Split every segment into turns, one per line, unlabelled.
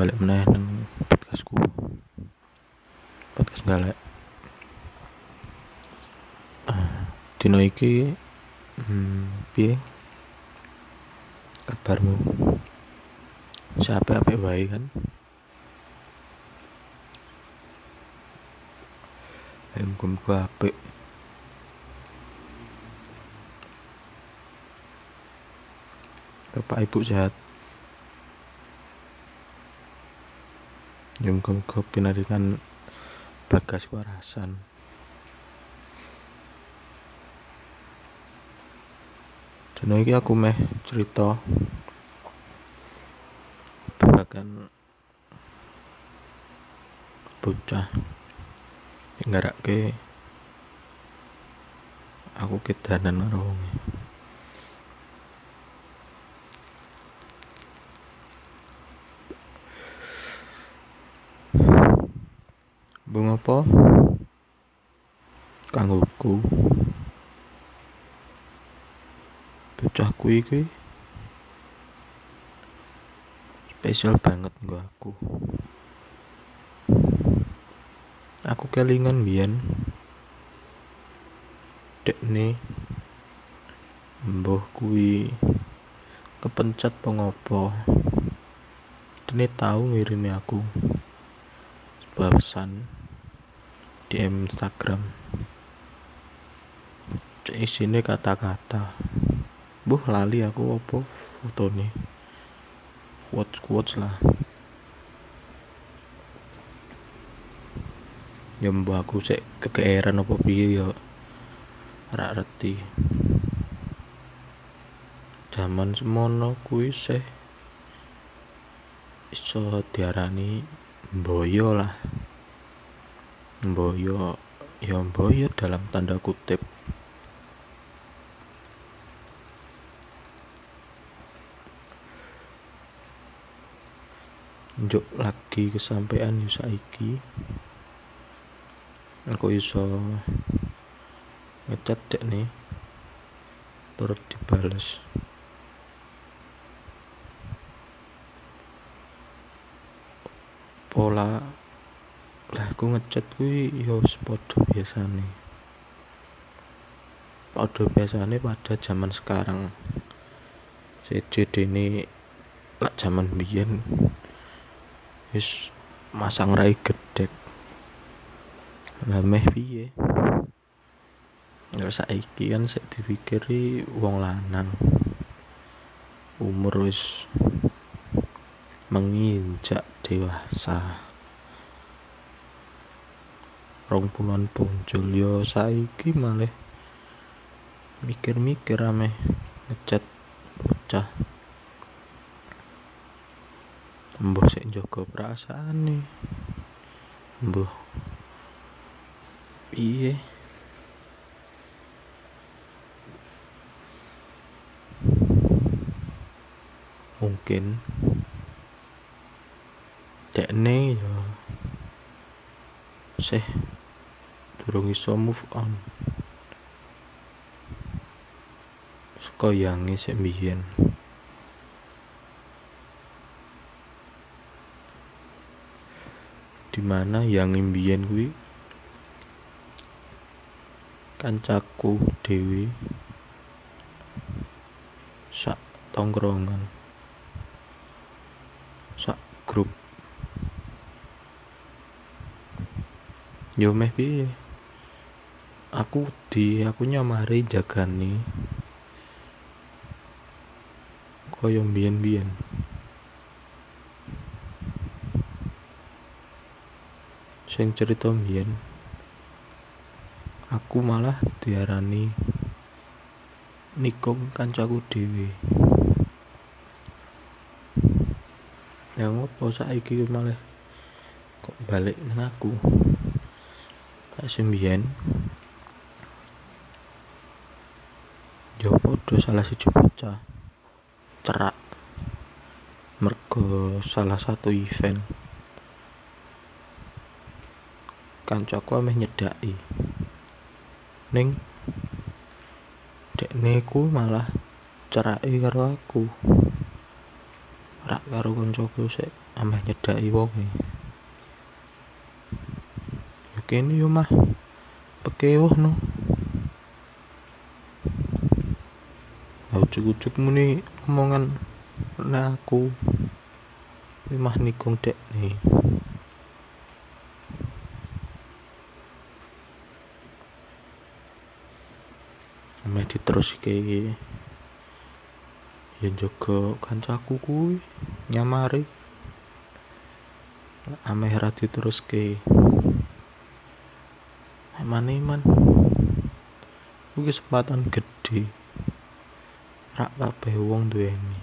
balik meneh nang podcastku. Podcast galek uh, dino iki hmm, piye? Kabarmu? Siapa apa baik kan? Ayo muka apik. Bapak Ibu sehat ya pinarikan bagas warasan. Dan ini aku meh cerita babagan bocah. Ke aku kedanan karo wonge apa? Kanggoku. Bocah kuwi kuwi spesial banget nggo aku. Aku kelingan biyen dekne mbah kuwi kepencet pengopo dene tahu ngirimi aku sebuah pesan di Instagram. Isine kata-kata. Buh lali aku apa fotone? Quotes quotes lah. Ya mbak aku sik kegeeran apa piye ya? Rak reti zaman semono kuwi sih iso diarani mboyo lah Mboyo ya Mboyo dalam tanda kutip. Njuk lagi kesampaian yo saiki. Aku iso ngecat dek nih turut dibales. Pola lah aku ngecat kuwi yo padha biasane. Padha biasane pada zaman sekarang. Seje dene lak zaman biyen wis masang rai gedek lah meh piye? Ya saiki kan sik dipikiri wong lanang. Umur wis menginjak dewasa rong puluhan punjul yo saiki malah mikir-mikir ame ngecat bocah. Mbah sik njaga perasaan nih mbah piye? Mungkin dekne ya sih durung iso move on. Saka yange sik mbiyen. Di mana yang imbian kuwi? Kancaku dewi. Sak tongkrongan. Sak grup. Yo meh piye aku di aku nyamari jagani koyo mbiyen-mbiyen. Sing cerita mbiyen aku malah diarani nikung kancaku dhewe. Yang ngopo saiki malah kok balik nang aku? Tak sembian yo podo salah si bocah cerak. Mergo salah satu event. Kancaku ameh nyedaki. Ning dekne ku malah ceraki karo aku. Rak karo kancaku sik ameh nyedaki wonge ya kene yo mah. Pekewuh no ujuk-ujuk muni omongan nek aku mah nikung dek. Nih. Ameh diteruske ya jaga kancaku kuwi nyamari. Ameh ra diteruske. Emane man kuwi kesempatan gede rak kabeh wong duweni.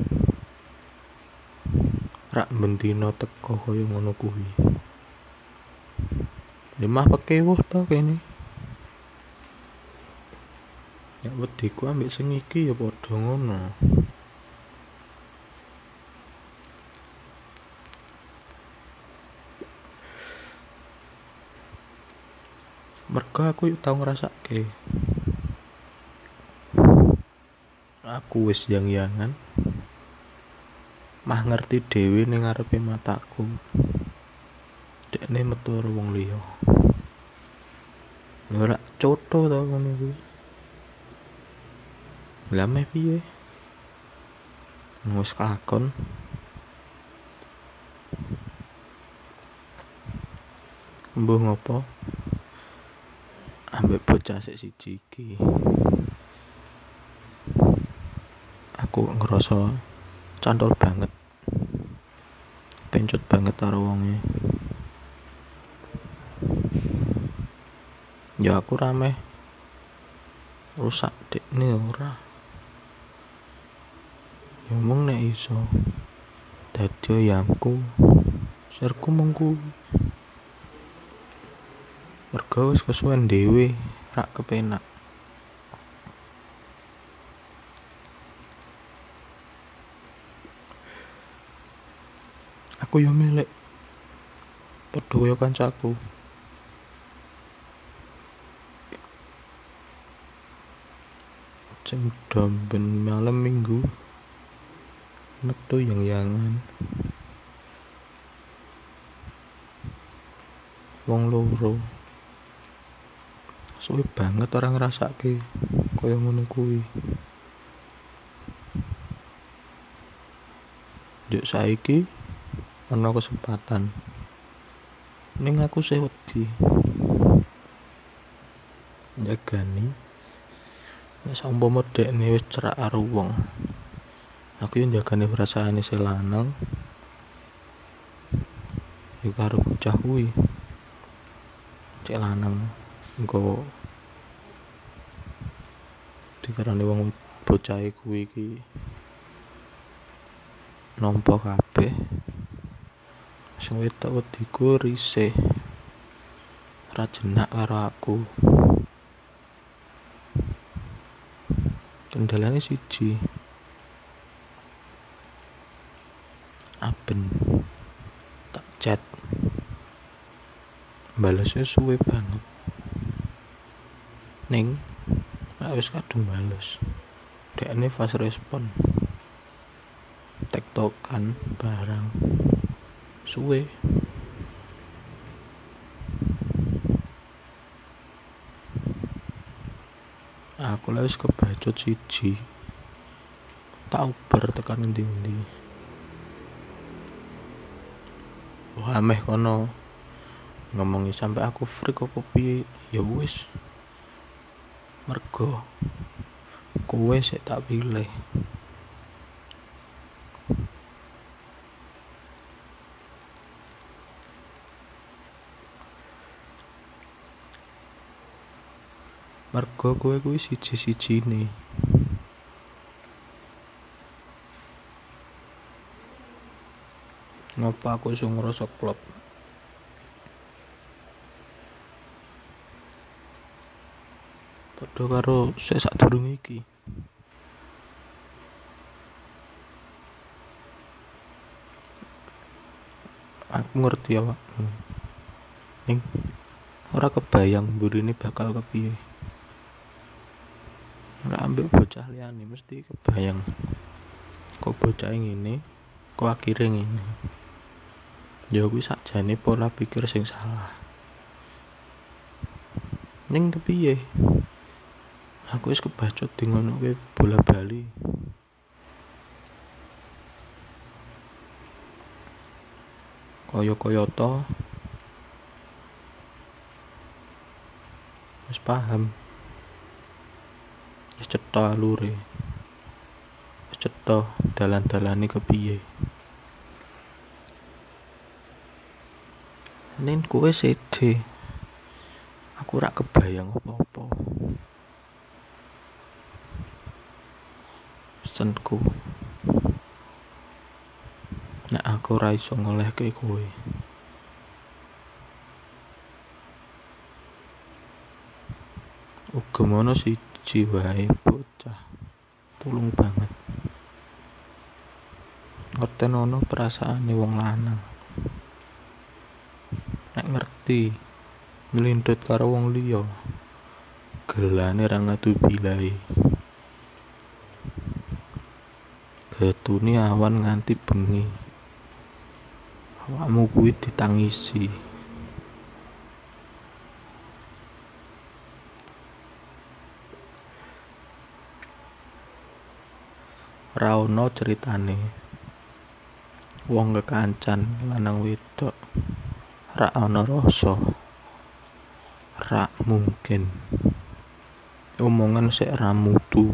Rak bentino teko kaya ngono kuwi. Lemah pekewuh to kene. Ya wediku ambek sing iki ya padha ngono. Mergo aku tau ngrasake aku wis yang-yangan mah ngerti dhewe ning ngarepe mataku. Dekne metu karo wong liya. Ora coto to ngono kuwi lah meh piye? Wis kakon mbuh ngopo? Ambek bocah sik siji iki aku ngerasa cantol banget. Pencut banget karo wonge. Ya aku rame. Rusak dek nih ora. Ya mung nek iso. Dadi yangku serku mengku. Mergo wis kesuwen dhewe rak kepenak aku yo milik. Padha kaya kancaku. Sing ben malam minggu metu yang-yangan. Wong loro. Suwe banget orang ngrasake kaya ngono kuwi. Juk saiki ana kesempatan. Ning aku sih wedi. Jagani wis umpama dekne wis cerak karo wong. Aku yo jagane perasaane si lanang. Iku karo bocah kuwi. Cek lanang engko dikarani wong bocah kuwi iki nampa kabeh sing wedok wediku risih. Ra jenak karo aku. Kendalane siji. Aben. Tak chat. Balesnya suwe banget. Ning wis kadung bales. Dekne fast respon. Tektokan barang suwe. Aku lah wis kebacut siji. Tak uber tekan endi-endi wah ameh kono. Ngomongi sampai aku freak apa piye? Ya wis. Mergo kowe sik tak pilih mergo kowe kuwi siji-sijine. Ngopo aku iso ngrasa klop? Padha karo sik sadurunge iki. Aku ngerti awakmu ning ora kebayang mburine bakal kepiye ambek bocah liyane mesti kebayang. Kok bocah ngene kok akhirnya ngene ya kuwi sakjane pola pikir sing salah. Ning kepiye? Aku wis kebacut di ngono bola bali. Kaya-kaya to wis paham wis cetha alure wis cetha dalan-dalane kepiye nen kowe sede. Aku rak kebayang apa-apa. Pesenku nek aku ora iso ngolehke kowe. Uga siji wae bocah. Tulung banget. Ngerten ono perasaane wong lanang. Nek ngerti nglindut karo wong liya gelane ra ngadu bilai getuni awan nganti bengi. Awakmu kuwi ditangisi ra ono ceritane. Wong kekancan lanang wedok ra ono rasa ra mungkin. Omongan sik ra mutu.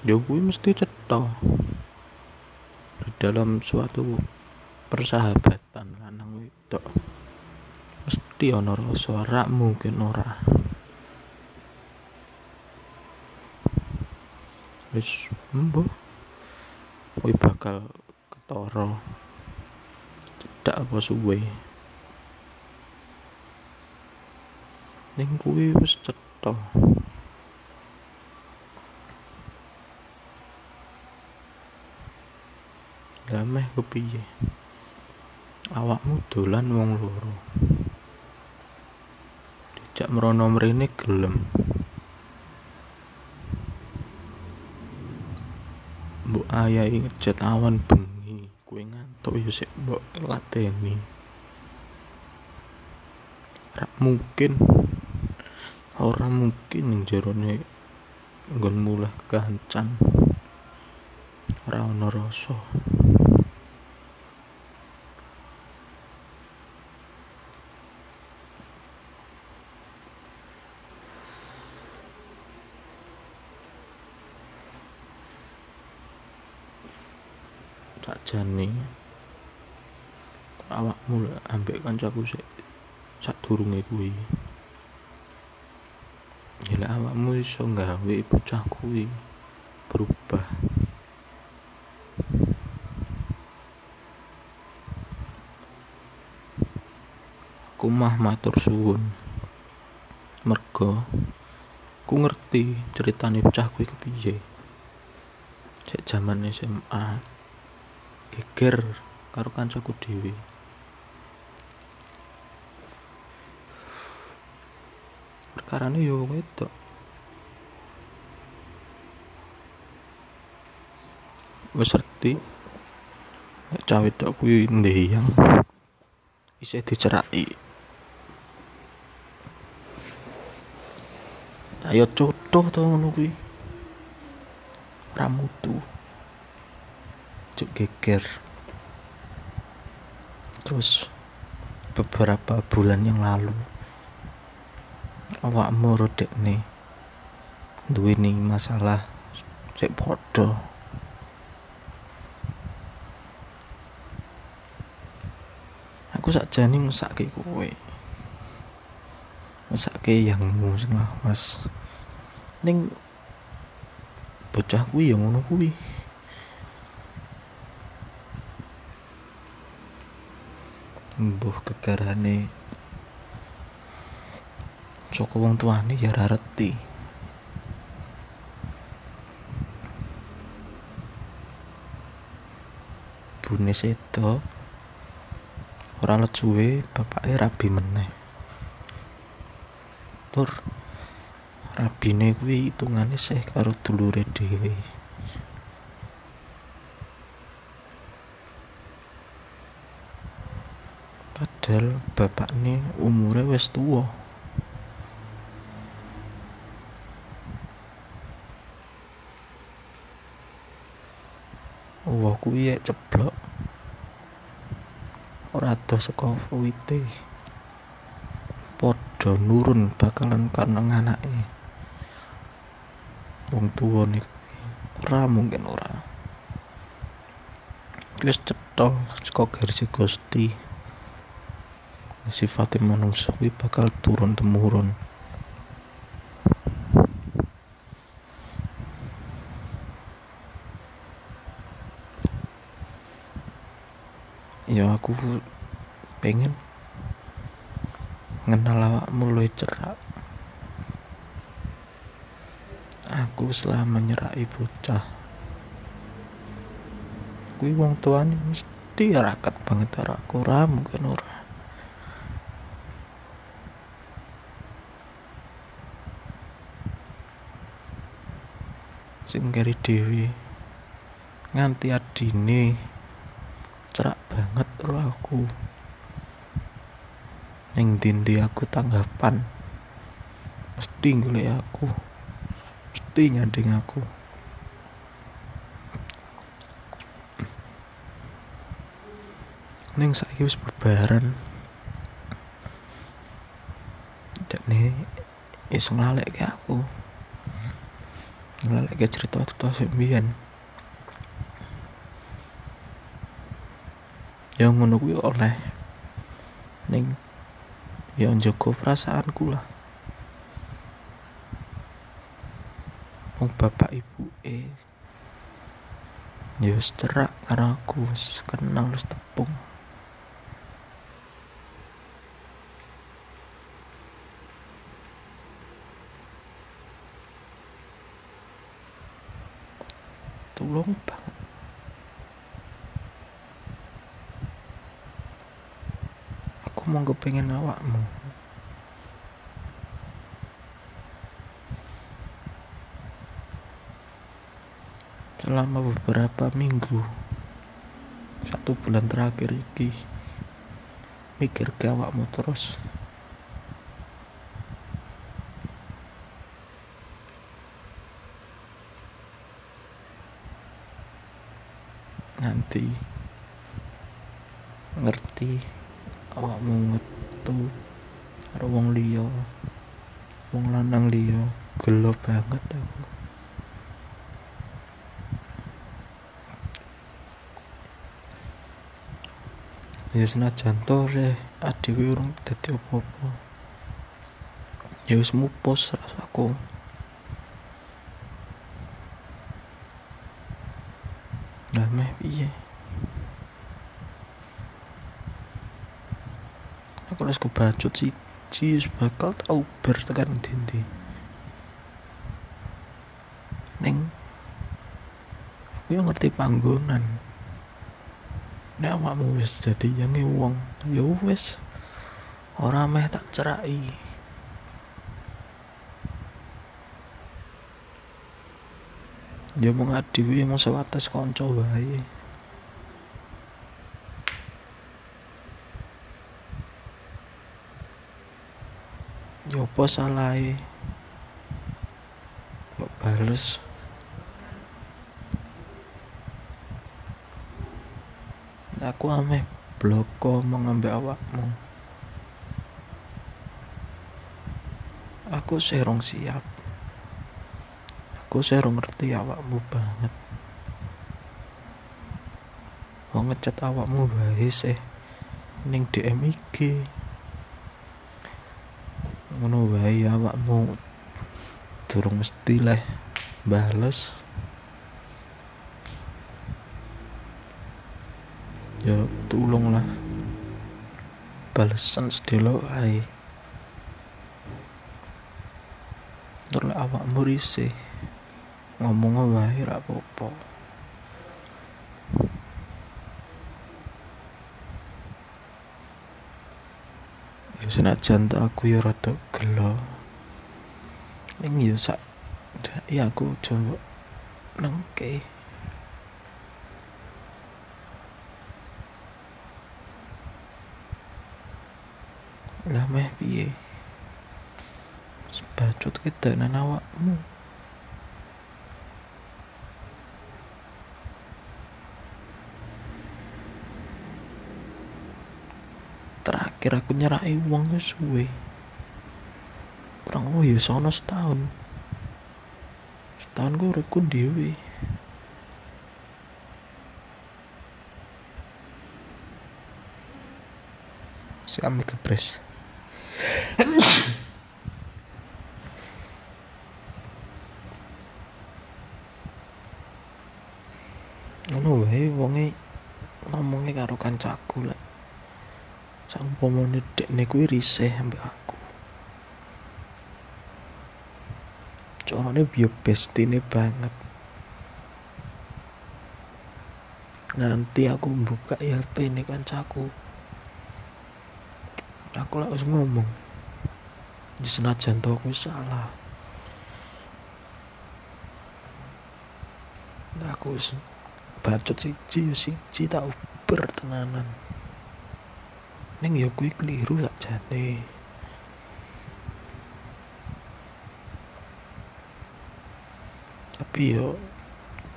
Ya kuwi mesti cetha. Di dalam suatu persahabatan lanang wedok mesti ono rasa ra mungkin ora wis mbo kuwi bakal ketara. Cedak apa suwe? Ning kuwi wis cetha. Lah meh kepiye awakmu dolan wong loro. Dijak merono mrene gelem mbok ayahi ngejet awan bengi kowe ngantuk yo sik mbok lateni ora mungkin ora mungkin ning jerone nggon mulih kancan. Ora rasa sakjane awakmu ambek kancaku sik. Sadurunge kuwi. Ya awakmu iso gawe bocah kuwi berubah. Aku mah matur suwun. Mergo ku ngerti ceritane bocah kuwi kepiye sik jaman SMA geger karo kancaku dhewe perkarane yo wedok. Wis ngerti nek cah wedok kuwi ndeyang isih diceraki ayo coto to ngono kuwi. Ramutu cuk geger. Terus beberapa bulan yang lalu awakmu rodek nih duweni masalah sik padha. Aku sakjane ngesake kowe. Ngesake yangmu sing lawas. Ning bocah kuwi ya ngono mbuh gegarane saka wong tuane ya ora reti. Bune sedo ora let suwe bapake rabi meneh. Tur rabine kuwi hitungane sih karo dulure dhewe padahal bapakne umure wis tuwa. Wah kuwi ya ceblok. Ora ado saka wite. Padha nurun bakalan kaneng anake. Wong tuwa niku ora mungkin ora. Wis cetha saka garis Gusti manungsa kuwi bakal turun temurun. Ya aku pengen ngenal awakmu luwih cerak aku selama nyerai bocah. Kuwi wong tuane mesti rakat banget karo aku ora mungkin ora sing keri nganti adine. Cerak banget karo aku. Ning dindi aku tanggapan? Mesti golek aku. Mesti nyanding aku. Ning saiki wis bubaran nih iso nglaleke aku nglaleke cerita-cerita sing biyen ya ngono oleh ning ya njogo perasaanku lah. Wong bapak ibu eh ya karo aku kenal tepung tulung banget mau kepengen awakmu. Selama beberapa minggu satu bulan terakhir ini mikir ke awakmu terus nanti ngerti. Awakmu ngetu karo wong liya. Wong lanang liya. Gelo banget aku. Ya senajan to re. Adewe urung dadi apa-apa. Ya wis mupus rasaku nah meh piye harus kebacut sih Cis bakal tau ber tekan dindi neng aku yang ngerti panggonan. Nek awakmu wis dadi yang wong ya wis ora meh tak cerai ya mau ngadi mau sewates kanca wae apa salahe kok bales? Aku ame bloko mengambil awakmu. Aku serong siap. Aku serong ngerti awakmu banget. Mau ngecat awakmu bae sih. Ning DM IG ngono wae awakmu. Durung mesti lah bales. Ya tulung lah balesan sedelo ae. Terus awakmu risih. Ngomong wae ra apa-apa senajan aku ya rada gelo. Ning yo sak ya aku coba nengke. Lah meh piye? Sebacut kedanan awakmu terakhir aku nyerai uang suwe. Kurang oh ya sono setahun. Setahun gue uripku dewe si kami kepres. Ngono wae wonge ngomongnya karo kancaku lah saumpamane dekne kuwi risih ambek aku. Carane biyo bestine banget. Nanti aku buka IRP ini kancaku. Aku lah harus ngomong di senajan aku salah. Aku bacot siji siji tak uber tenanan ning ya kuwi keliru sakjane. Tapi yo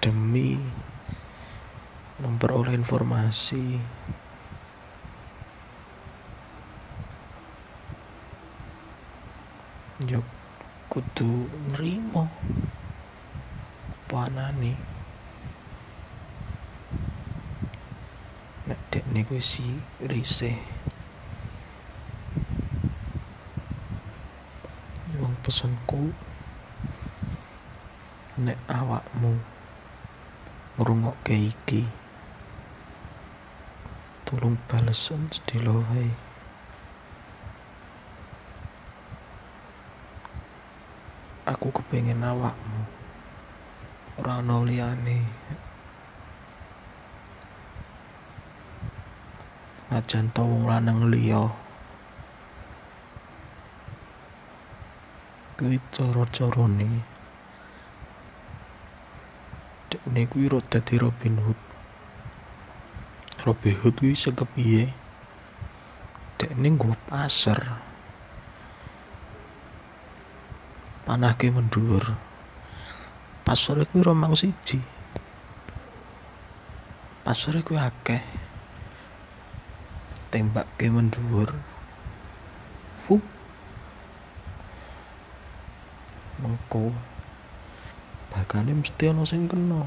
demi memperoleh informasi yo kudu nrimo apa anane nek dek niku si risih. Wong pesenku nek awakmu ngrungokke iki tolong balesen sedilo wae. Aku kepengen awakmu ora ono liyane najan to wong lanang liya. Kuwi cara-carane. Dekne kuwi ro dadi Robin Hood. Robin Hood kuwi sing kepiye? Dekne nggo pasar. Panahke mendur pasar kuwi romang siji. Pasar kuwi akeh tembak ke mendur fup. Mengko. Bakane mesti ana sing kena.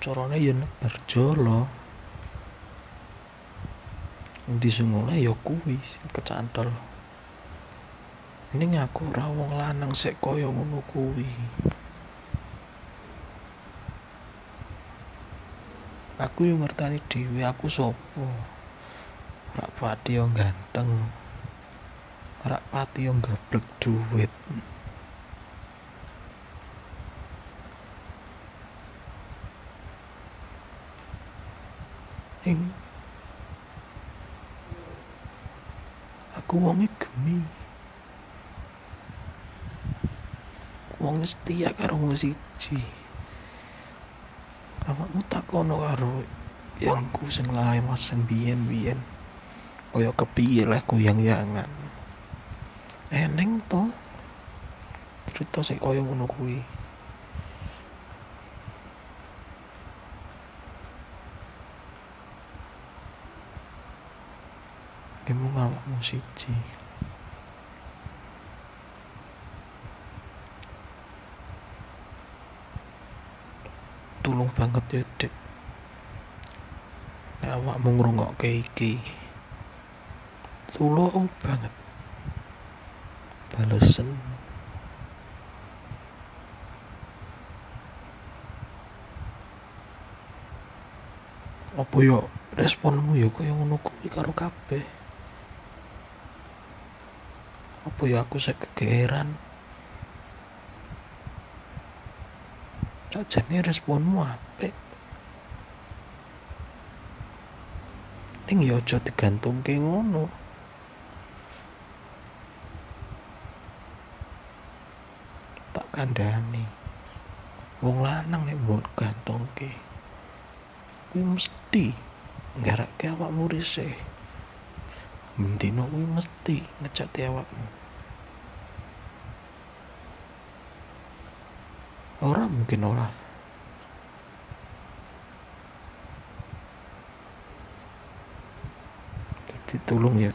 Carane ya nebar jolo di sungole ya kuwi sing kecantol ning aku ora wong lanang sik kaya ngono kuwi aku yang ngertani dhewe aku sapa? Rak pati yo ganteng. Rak pati yo gablek duit. Ing. Aku wonge gemi. Wong setia karo wong siji takono karo yangku sing lae mas sing biyen-biyen. Kaya kepiye lah kuyang-yangan eneng to? Cerita sing kaya ngono kuwi. Kamu awakmu siji tulung banget ya dek nek awakmu ngrungokke iki tulung banget. Balesen apa yo responmu yo kaya ngono kuwi karo kabeh? Apa ya aku kegeeran lah jadi responmu apa? ning ya aja digantungke ngono tak kandhani wong lanang nek gantung ke. kuwi mesti nggarake awakmu risih bendino gue mesti ngecati awakmu ora mungkin ora jadi tolong ya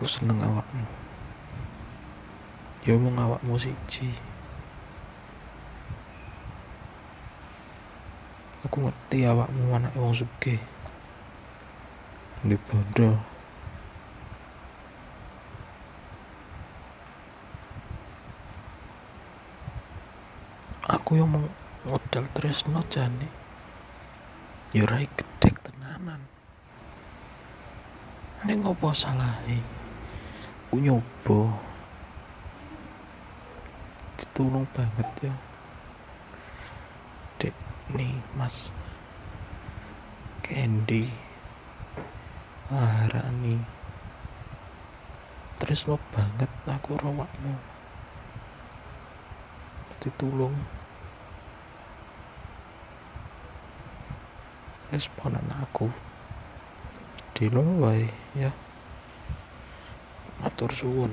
aku seneng awakmu. Ya mau awakmu siji. Aku ngerti awakmu anak wong sugih. Di bondo aku yang mau modal tresno jane. Ya rai gedek tenanan. Ini ngopo salahe? Ku nyoba. Ditulung banget ya. Dek nih mas. Candy Maharani Tresno banget aku rawakmu ditulung responan aku di wae ya. Matur suwun